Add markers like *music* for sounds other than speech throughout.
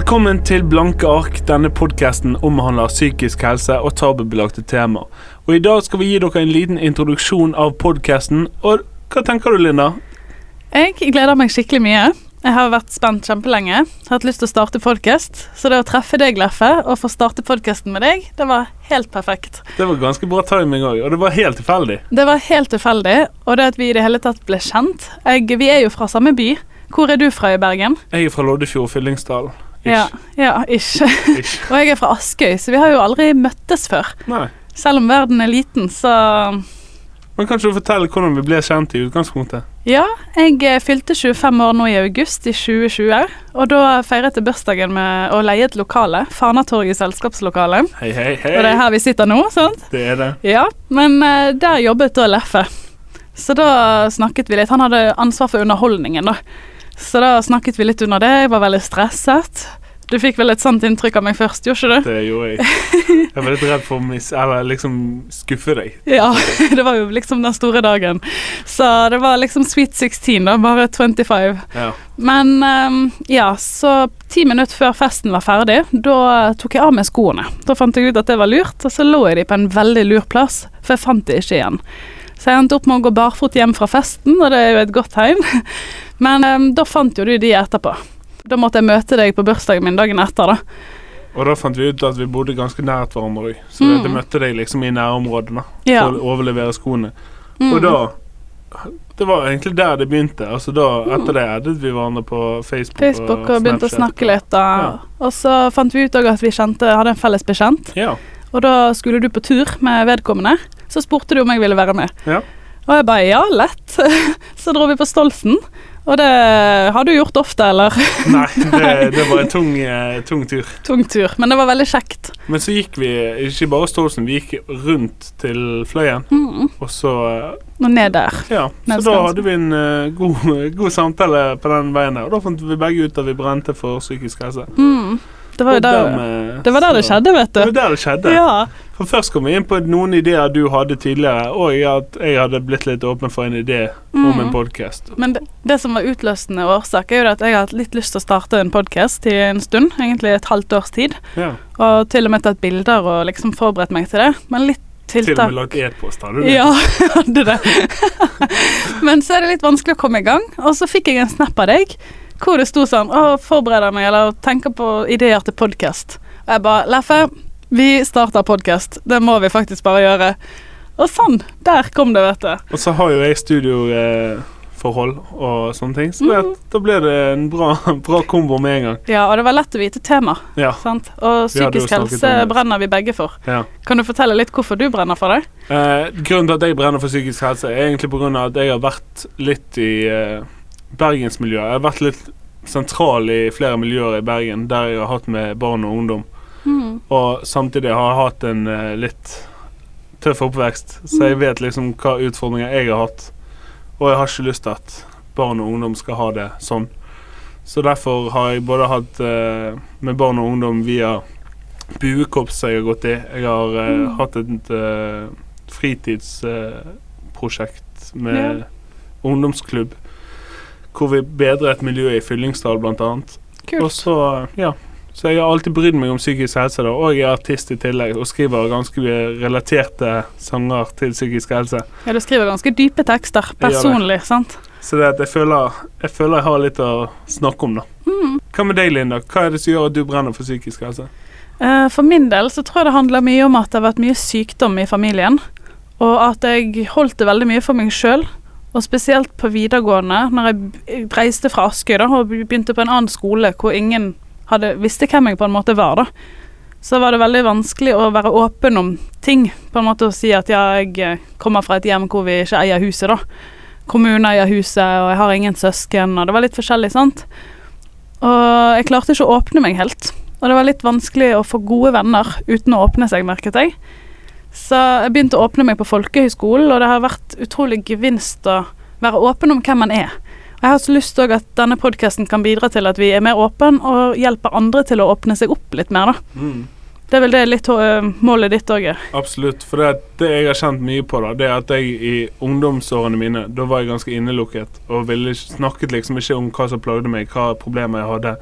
Velkommen til Blanke ark. Denne podkasten omhandler psykisk helse og tabubelagte temaer. Og I dag skal vi gi dere en liten introduksjon av podkasten. Og hva tenker du, Linda? Jeg gleder meg skikkelig mye. Jeg har vært spent kjempelenge. Hatt lyst til å starte podkast. Så det å treffe deg, Leffe, og få starte podkasten med deg, det var helt perfekt. Det var ganske bra timing òg, og det var helt tilfeldig. Det var helt tilfeldig, og det at vi i det hele tatt ble kjent jeg, Vi er jo fra samme by. Hvor er du fra i Bergen? Jeg er fra Loddefjord, Fyllingsdalen. Ja, ja, ikke. Ish. *laughs* og jeg er fra Askøy, så vi har jo aldri møttes før. Nei. Selv om verden er liten, så Men kan du fortelle hvordan vi ble kjent i utgangspunktet? Ja, jeg eh, fylte 25 år nå i august i 2020, og da feiret jeg bursdagen med å leie et lokale. Fanatorget selskapslokale. Hei, hei, hei. Og det er her vi sitter nå, sant? Det er det. Ja, men eh, der jobbet da Leffe. Så da snakket vi litt. Han hadde ansvar for underholdningen, da. Så da snakket vi litt under det. Jeg var veldig stresset. Du fikk vel et sånt inntrykk av meg først, gjorde ikke du? Det gjorde jeg. *laughs* Jeg var litt redd for å mis... Eller liksom skuffe deg. Ja, *laughs* det var jo liksom den store dagen. Så det var liksom sweet 16, da, bare 25. Ja. Men ehm, ja, så ti minutter før festen var ferdig, da tok jeg av meg skoene. Da fant jeg ut at det var lurt, og så lå jeg de på en veldig lur plass, for jeg fant de ikke igjen. Så jeg endte opp med å gå barfot hjem fra festen, og det er jo et godt tegn. Men um, da fant jo du de etterpå. Da måtte jeg møte deg på bursdagen min dagen etter, da. Og da fant vi ut at vi bodde ganske nært hverandre òg, så Mm. jeg møtte deg liksom i nærområdene Ja. for å overlevere skoene. Mm. Og da Det var egentlig der det begynte. Altså da, Etter det addet vi hverandre på Facebook, Facebook og begynte å snakke litt, da. Ja. Og så fant vi ut òg at vi kjente, hadde en felles bekjent. Ja. Og da skulle du på tur med vedkommende. Så spurte du om jeg ville være med. Ja. Og jeg bare ja, lett. *laughs* Så dro vi på Stolsen. Og det har du gjort ofte, eller? *laughs* Nei, det, *laughs* det var en tung, eh, tung tur. Tung tur. Men det var veldig kjekt. Men så gikk vi ikke bare Stolsen, vi gikk rundt til Fløyen. Mm. Og så Og ned der. Ja, så da hadde vi en uh, god, *laughs* god samtale på den veien der. Og da fant vi begge ut at vi brente for psykisk helse. Mm. Det var jo der, dermed- det, var der det skjedde, vet du. Det var der det skjedde. Ja. For først kom vi inn på noen ideer du hadde tidligere, og at jeg hadde blitt litt åpen for en idé om en Mm. podkast. Men det, det som var utløsende årsak, er jo at jeg har hatt litt lyst til å starte en podkast i en stund. Egentlig et halvt års tid. Ja. Og til og med tatt bilder og liksom forberedt meg til det. Men litt Til og med lagt e-post, hadde du det? Ja, *laughs* hadde det. *laughs* Men så er det litt vanskelig å komme i gang. Og så fikk jeg en snap av deg hvor det sto sånn Å, forbereder meg eller tenker på ideer til podkast. Og jeg bare Leffe, vi starter podkast. Det må vi faktisk bare gjøre. Og sånn. Der kom det, vet du. Og så har jo jeg studioforhold og sånne ting, så det, Mhm. da ble det en bra, bra kombo med en gang. Ja, og det var lett å vite tema. Ja. Sant? Og psykisk helse brenner vi begge for. ja. Kan du fortelle litt hvorfor du brenner for det? Eh, grunnen til at jeg brenner for psykisk helse, er egentlig pga. at jeg har vært litt i eh, bergensmiljøet. Jeg har vært litt sentral i flere miljøer i Bergen der jeg har hatt med barn og ungdom. Mm. Og samtidig har jeg hatt en uh, litt tøff oppvekst, så jeg vet liksom hva utfordringer jeg har hatt. Og jeg har ikke lyst til at barn og ungdom skal ha det sånn. Så derfor har jeg både hatt uh, med barn og ungdom via buekorps jeg har gått i. Jeg har uh, Mm. hatt et fritidsprosjekt med Ja. ungdomsklubb. Hvor vi bedret miljøet i Fyllingsdal, blant annet. Og så, ja. Så jeg har alltid brydd meg om psykisk helse, da, og jeg er artist i tillegg og skriver ganske relaterte sanger til psykisk helse. Ja, du skriver ganske dype tekster. Personlig, sant? Så det at jeg føler jeg føler jeg har litt å snakke om, da. Mm. Hva med deg, Linda? Hva er det som gjør at du brenner for psykisk helse? Eh, For min del så tror jeg det handler mye om at det har vært mye sykdom i familien. Og at jeg holdt det veldig mye for meg sjøl. Og spesielt på videregående, når jeg reiste fra Askøy da, og begynte på en annen skole hvor ingen hadde, visste hvem jeg på en måte var, da. Så var det veldig vanskelig å være åpen om ting. På en måte å si at ja, jeg eh, kommer fra et hjem hvor vi ikke eier huset, da. Kommunen eier huset, og jeg har ingen søsken, og det var litt forskjellig, sant. Og jeg klarte ikke å åpne meg helt. Og det var litt vanskelig å få gode venner uten å åpne seg, merket jeg. Så jeg begynte å åpne meg på folkehøyskolen, og det har vært utrolig gevinst å være åpen om hvem man er. Og jeg har så lyst til at denne podkasten kan bidra til at vi er mer åpen og hjelper andre til å åpne seg opp litt mer, da. Det er vel det litt øh, målet ditt òg er. Absolutt. For det, det jeg har kjent mye på, da, det er at jeg i ungdomsårene mine, da var jeg ganske innelukket og ville snakket liksom ikke om hva som plagde meg, hva problemer jeg hadde.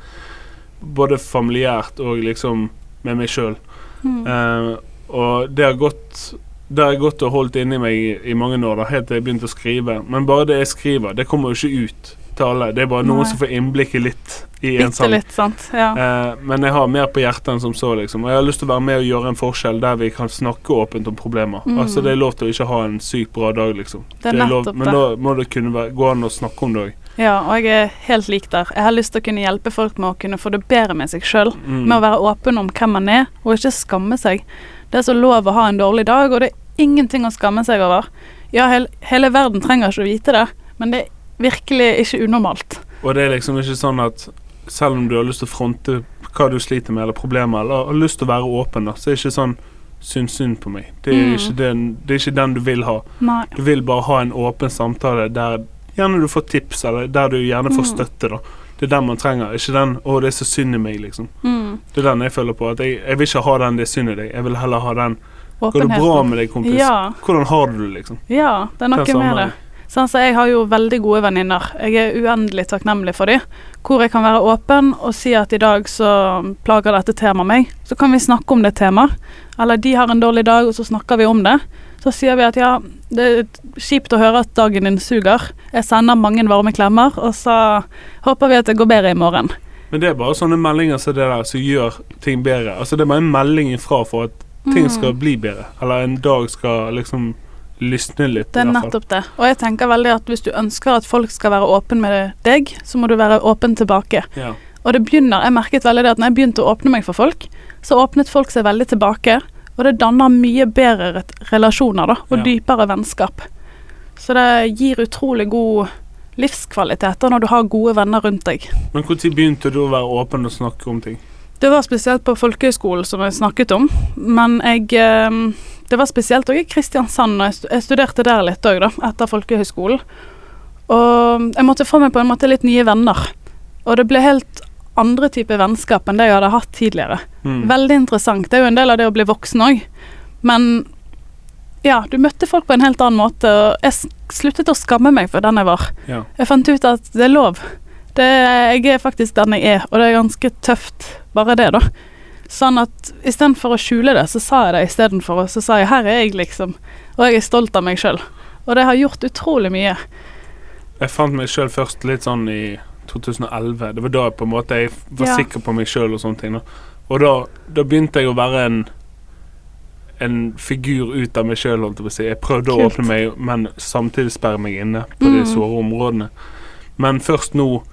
både familiært og liksom med meg sjøl. Mm. Eh, og det har gått Det har jeg gått og holdt inni meg i, i mange år, da, helt til jeg begynte å skrive. Men bare det jeg skriver, det kommer jo ikke ut til alle. Det er bare noen Nei. som får innblikket litt i en sang. litt, sant. Ja. Eh, men jeg har mer på hjertet enn som så, liksom. Og jeg har lyst til å være med og gjøre en forskjell der vi kan snakke åpent om problemer. Mm. Altså Det er lov til å ikke ha en sykt bra dag, liksom. Det er lov, men da må det kunne være, gå an å snakke om det òg. ja, og jeg er helt lik der. Jeg har lyst til å kunne hjelpe folk med å kunne få det bedre med seg sjøl. Mm. Med å være åpen om hvem man er, og ikke skamme seg. Det er så lov å ha en dårlig dag, og det er ingenting å skamme seg over. Ja, hele, hele verden trenger ikke å vite det, men det er virkelig ikke unormalt. Og det er liksom ikke sånn at selv om du har lyst til å fronte hva du sliter med, eller problemer, eller har lyst til å være åpen, da, så er det ikke sånn Syns synd på meg. Det er, Mm. den, det er ikke den du vil ha. Nei. Du vil bare ha en åpen samtale der gjerne du får tips, eller der du gjerne får Mm. støtte, da. Det er den man trenger, ikke den 'Å, det er så synd i meg', liksom. Mm. Det er den jeg føler på. At jeg, jeg vil ikke ha den 'det er synd i deg'. Jeg vil heller ha den 'Går det bra med deg, kompis'? Ja, Hvordan har du det, liksom? ja, det er noe med det. Sånn, så jeg har jo veldig gode venninner. Jeg er uendelig takknemlig for dem. Hvor jeg kan være åpen og si at i dag så plager dette temaet meg. Så kan vi snakke om det temaet. Eller de har en dårlig dag, og så snakker vi om det. Så sier vi at ja, det er kjipt å høre at dagen din suger. Jeg sender mange varme klemmer, og så håper vi at det går bedre i morgen. Men det er bare sånne meldinger som det der som gjør ting bedre. Altså Det er bare en melding ifra for at ting Mm. skal bli bedre. Eller en dag skal liksom lysne litt. Det er nettopp det. Og jeg tenker veldig at hvis du ønsker at folk skal være åpen med deg, så må du være åpen tilbake. Ja. Og det begynner, jeg merket veldig det at når jeg begynte å åpne meg for folk, så åpnet folk seg veldig tilbake. Og det danner mye bedre relasjoner da, og Ja. dypere vennskap. Så det gir utrolig god livskvalitet da, når du har gode venner rundt deg. Men når begynte du å være åpen og snakke om ting? Det var spesielt på folkehøyskolen som jeg snakket om, men jeg eh, Det var spesielt òg i Kristiansand, og jeg jeg studerte der litt òg, da, etter folkehøyskolen. Og jeg måtte få meg på en måte litt nye venner. Og det ble helt andre typer vennskap enn det jeg hadde hatt tidligere. Mm. Veldig interessant. Det er jo en del av det å bli voksen òg. Men ja, du møtte folk på en helt annen måte, og jeg sluttet å skamme meg for den jeg var. Ja. Jeg fant ut at det er lov. Det, jeg er faktisk den jeg er, og det er ganske tøft, bare det, da. Sånn at istedenfor å skjule det, så sa jeg det istedenfor, og så sa jeg 'her er jeg', liksom. Og jeg er stolt av meg sjøl. Og det har gjort utrolig mye. Jeg fant meg sjøl først litt sånn i 2011. Det var da jeg på en måte jeg var Ja. sikker på meg sjøl og sånne ting. Da. Og da, da begynte jeg å være en en figur ut av meg sjøl, holdt jeg på å si. Jeg prøvde å åpne meg, men samtidig sperre meg inne på de Mm. såre områdene. Men først nå,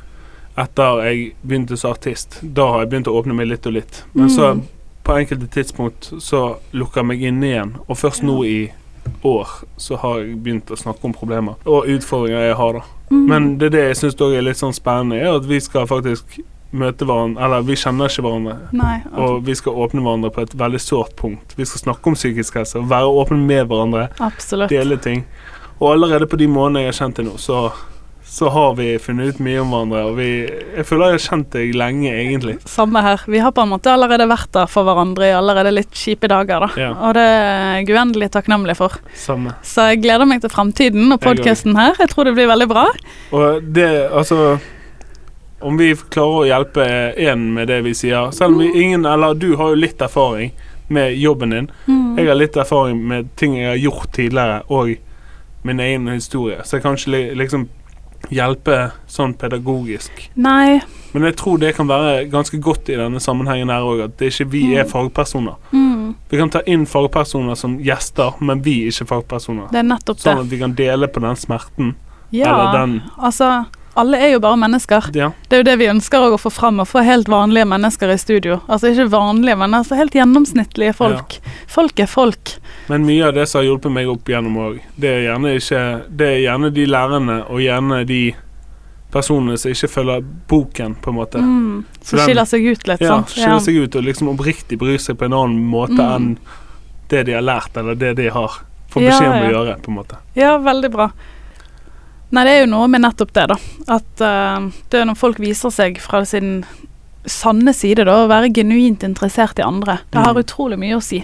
etter jeg begynte som artist, da har jeg begynt å åpne meg litt og litt. Men så, Mm. på enkelte tidspunkt, så lukker jeg meg inne igjen. Og først nå i år så har jeg begynt å snakke om problemer og utfordringer jeg har, da. Mm. Men det er det jeg syns òg er litt sånn spennende, er at vi skal faktisk møte hverandre Eller vi kjenner ikke hverandre, Nei. og vi skal åpne hverandre på et veldig sårt punkt. Vi skal snakke om psykisk helse, være åpne med hverandre, Absolutt. dele ting. Og allerede på de månedene jeg har kjent deg nå, så, så har vi funnet ut mye om hverandre. Og vi Jeg føler jeg har kjent deg lenge, egentlig. Samme her. Vi har på en måte allerede vært der for hverandre i allerede litt kjipe dager, da. Ja. Og det er jeg uendelig takknemlig for. Samme. Så jeg gleder meg til framtiden og podkasten her. Jeg tror det blir veldig bra. Og det, altså Om vi klarer å hjelpe én med det vi sier Selv om vi ingen Eller du har jo litt erfaring med jobben din. Mm. Jeg har litt erfaring med ting jeg har gjort tidligere, og min egen historie. Så jeg kan ikke liksom hjelpe sånn pedagogisk. Nei. Men jeg tror det kan være ganske godt i denne sammenhengen her òg, at det ikke vi er Mm. fagpersoner. Mm. Vi kan ta inn fagpersoner som gjester, men vi er ikke fagpersoner. Det er nettopp Sånn det. at vi kan dele på den smerten. Ja, Eller den altså alle er jo bare mennesker. Ja. Det er jo det vi ønsker å få fram, å få helt vanlige mennesker i studio. Altså ikke vanlige, men altså helt gjennomsnittlige folk. Folk er folk. Men mye av det som har hjulpet meg opp igjennom òg, det er gjerne ikke Det er gjerne de lærerne og gjerne de personene som ikke følger boken, på en måte. Mm. Som skiller seg ut litt, Ja, sant. skiller seg ut og liksom oppriktig bryr seg på en annen måte Mm. enn det de har lært, eller det de har fått beskjed om å ja. gjøre, på en måte. Ja, veldig bra. Nei, det er jo noe med nettopp det, da. At uh, det er når folk viser seg fra sin sanne side, da, å være genuint interessert i andre. Det har Mm. utrolig mye å si.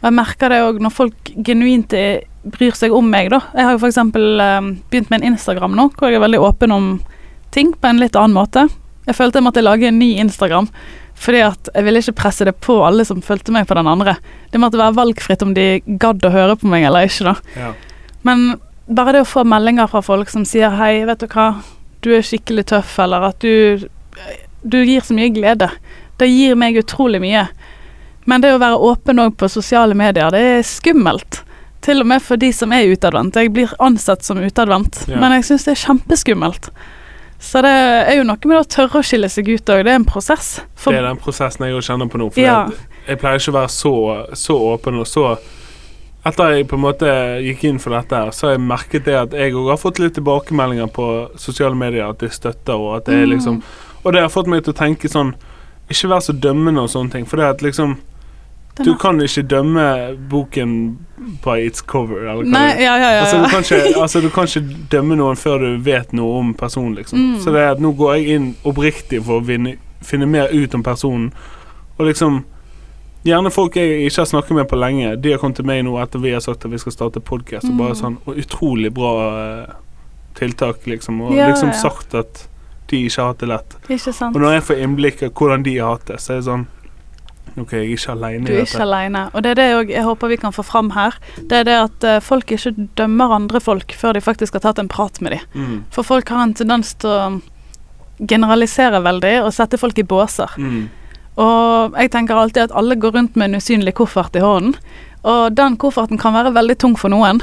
Og jeg merker det òg når folk genuint er, bryr seg om meg, da. Jeg har jo f.eks. Uh, begynt med en Instagram nå, hvor jeg er veldig åpen om ting på en litt annen måte. Jeg følte jeg måtte lage en ny Instagram. Fordi at jeg ville ikke presse det på alle som fulgte meg på den andre. Det måtte være valgfritt om de gadd å høre på meg eller ikke, da. Ja. Men bare det å få meldinger fra folk som sier hei, vet du hva, du er skikkelig tøff, eller at du Du gir så mye glede. Det gir meg utrolig mye. Men det å være åpen òg på sosiale medier, det er skummelt. Til og med for de som er utadvendt. Jeg blir ansett som utadvendt, Ja. men jeg syns det er kjempeskummelt. Så det er jo noe med å tørre å skille seg ut òg. Det er en prosess. For, Det er den prosessen jeg kjenner på nå. For Ja. jeg, jeg pleier ikke å være så, så åpen og så Etter jeg på en måte gikk inn for dette, her, så har jeg merket det at jeg òg har fått litt tilbakemeldinger på sosiale medier at de støtter, og at det er Mm. liksom Og det har fått meg til å tenke sånn Ikke vær så dømmende og sånne ting, for det at liksom Du kan ikke dømme boken by its cover, eller Nei, ja, ja, ja. Altså, du kan, ikke, *laughs* altså, du kan ikke dømme noen før du vet noe om personen, liksom. Mm. Så det er at nå går jeg inn oppriktig for å vinne, finne mer ut om personen. Og liksom Gjerne folk jeg ikke har snakket med på lenge. De har kommet til meg nå etter vi har sagt at vi skal starte podkast, og bare Mm. sånn og Utrolig bra eh, tiltak, liksom. Og Ja, liksom ja. sagt at de ikke har hatt det lett. Ikke sant. Og når jeg får innblikk av hvordan de har hatt det, så er det sånn OK, jeg er ikke aleine Du er ikke alene. Og det er det jeg, jeg håper vi kan få fram her. Det er det at eh, folk ikke dømmer andre folk før de faktisk har tatt en prat med dem. Mm. For folk har en tendens til å generalisere veldig og sette folk i båser. Mm. Og jeg tenker alltid at alle går rundt med en usynlig koffert i hånden. Og den kofferten kan være veldig tung for noen,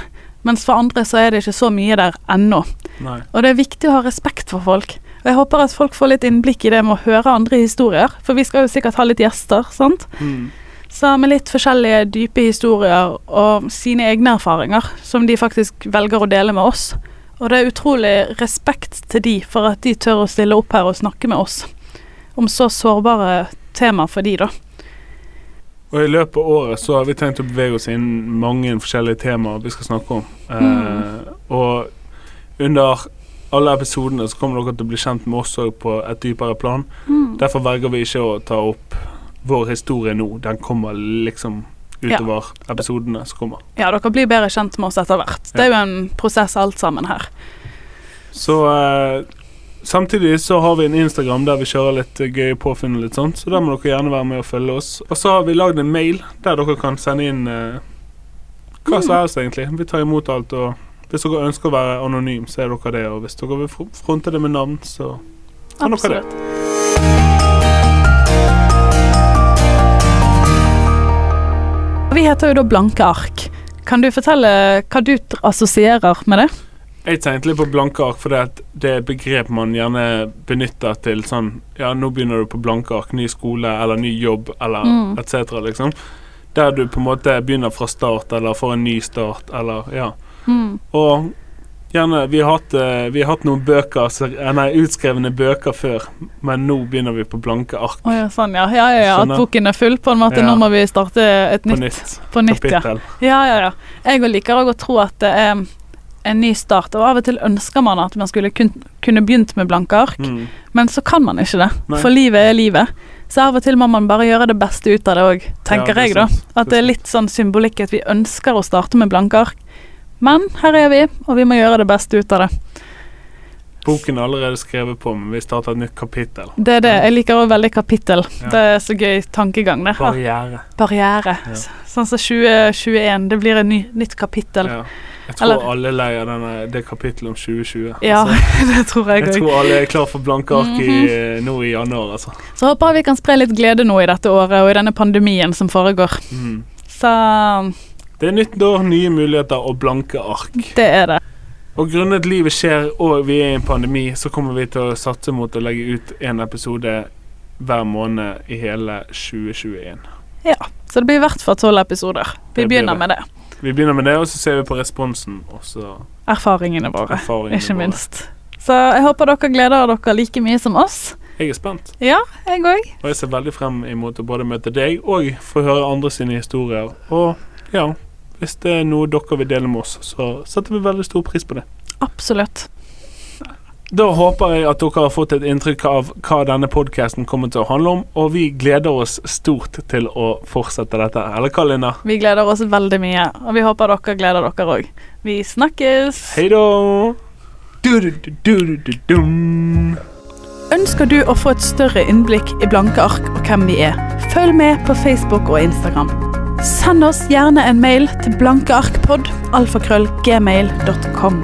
mens for andre så er det ikke så mye der ennå. Nei. Og det er viktig å ha respekt for folk. Og jeg håper at folk får litt innblikk i det med å høre andre historier, for vi skal jo sikkert ha litt gjester, sant? Mm. Så med litt forskjellige dype historier og sine egne erfaringer, som de faktisk velger å dele med oss. Og det er utrolig respekt til de for at de tør å stille opp her og snakke med oss om så sårbare tema for de, da. Og i løpet av året så har vi tenkt å bevege oss inn mange forskjellige temaer vi skal snakke om. Eh, og under alle episodene så kommer dere til å bli kjent med oss òg på et dypere plan. Derfor velger vi ikke å ta opp vår historie nå. Den kommer liksom utover episodene som kommer. Ja, dere blir bedre kjent med oss etter hvert. Det er jo en prosess alt sammen her. Så eh, Samtidig så har vi en Instagram der vi kjører litt gøye påfunn litt sånt, så der må dere gjerne være med og følge oss. Og så har vi lagd en mail der dere kan sende inn eh, hva som helst, egentlig. Vi tar imot alt. og hvis dere ønsker å være anonym, så er dere det. Og hvis dere vil fronte det med navn, så kan dere det. Vi heter jo da Blanke ark. Kan du fortelle hva du assosierer med det? Jeg tenkte litt på blanke ark, for det, det er begrep man gjerne benytter til sånn Ja, nå begynner du på blanke ark, ny skole eller ny jobb eller Mm. etc., liksom. Der du på en måte begynner fra start, eller får en ny start, eller ja. Og gjerne Vi har hatt, eh, vi har hatt noen bøker, eh, nei, utskrevne bøker før, men nå begynner vi på blanke ark Oh, ja, sånn, ja. Ja, ja, ja. At boken er full, på en måte. Ja. Nå må vi starte et på nytt nytt på nytt. Ja. ja, ja, ja. Jeg liker òg å tro at det er en ny start, og av og til ønsker man at man skulle kun, kunne begynt med blanke ark, Mm. men så kan man ikke det. Nei. For livet er livet. Så av og til må man bare gjøre det beste ut av det òg, tenker Ja, det jeg, da. At det er litt sånn symbolikk at vi ønsker å starte med blanke ark. Men her er vi, og vi må gjøre det beste ut av det. Boken er allerede skrevet på, men vi starter et nytt kapittel. Det er det. Jeg liker òg veldig kapittel. Ja. Det er så gøy tankegang, det. Barriere. Barriere. Ja. Sånn som 2021. Det blir et ny, nytt kapittel. Ja. Jeg tror Eller- alle leier denne, det kapittelet om 2020. Ja, Altså, *laughs* det tror jeg jeg tror alle er klar for blanke ark i, Mhm. nå i januar, altså. Så håper jeg vi kan spre litt glede nå i dette året og i denne pandemien som foregår. Mm. Så Det er nytt år, nye muligheter og blanke ark. det er det. Og grunnet livet skjer og vi er i en pandemi, så kommer vi til å satse mot å legge ut en episode hver måned i hele 2021. Ja. Så det blir i hvert fall tolv episoder. Vi Det blir begynner det. med det. Vi begynner med det, og så ser vi på responsen, og så Erfaringene våre, erfaringene ikke våre. minst. Så jeg håper dere gleder dere like mye som oss. Jeg er spent, Ja, jeg òg. og jeg ser veldig frem imot å både møte deg og få høre andre sine historier. Og ja, hvis det er noe dere vil dele med oss, så setter vi veldig stor pris på det. Absolutt. Da håper jeg at dere har fått et inntrykk av hva denne podkasten kommer til å handle om, og vi gleder oss stort til å fortsette dette. Eller hva, Linda? Vi gleder oss veldig mye, og vi håper dere gleder dere òg. Vi snakkes! Hei da! Ønsker du å få et større innblikk i blanke ark og hvem vi er? Følg med på Facebook og Instagram. Send oss gjerne en mail til blankearkpod alfakrøllgmail.com.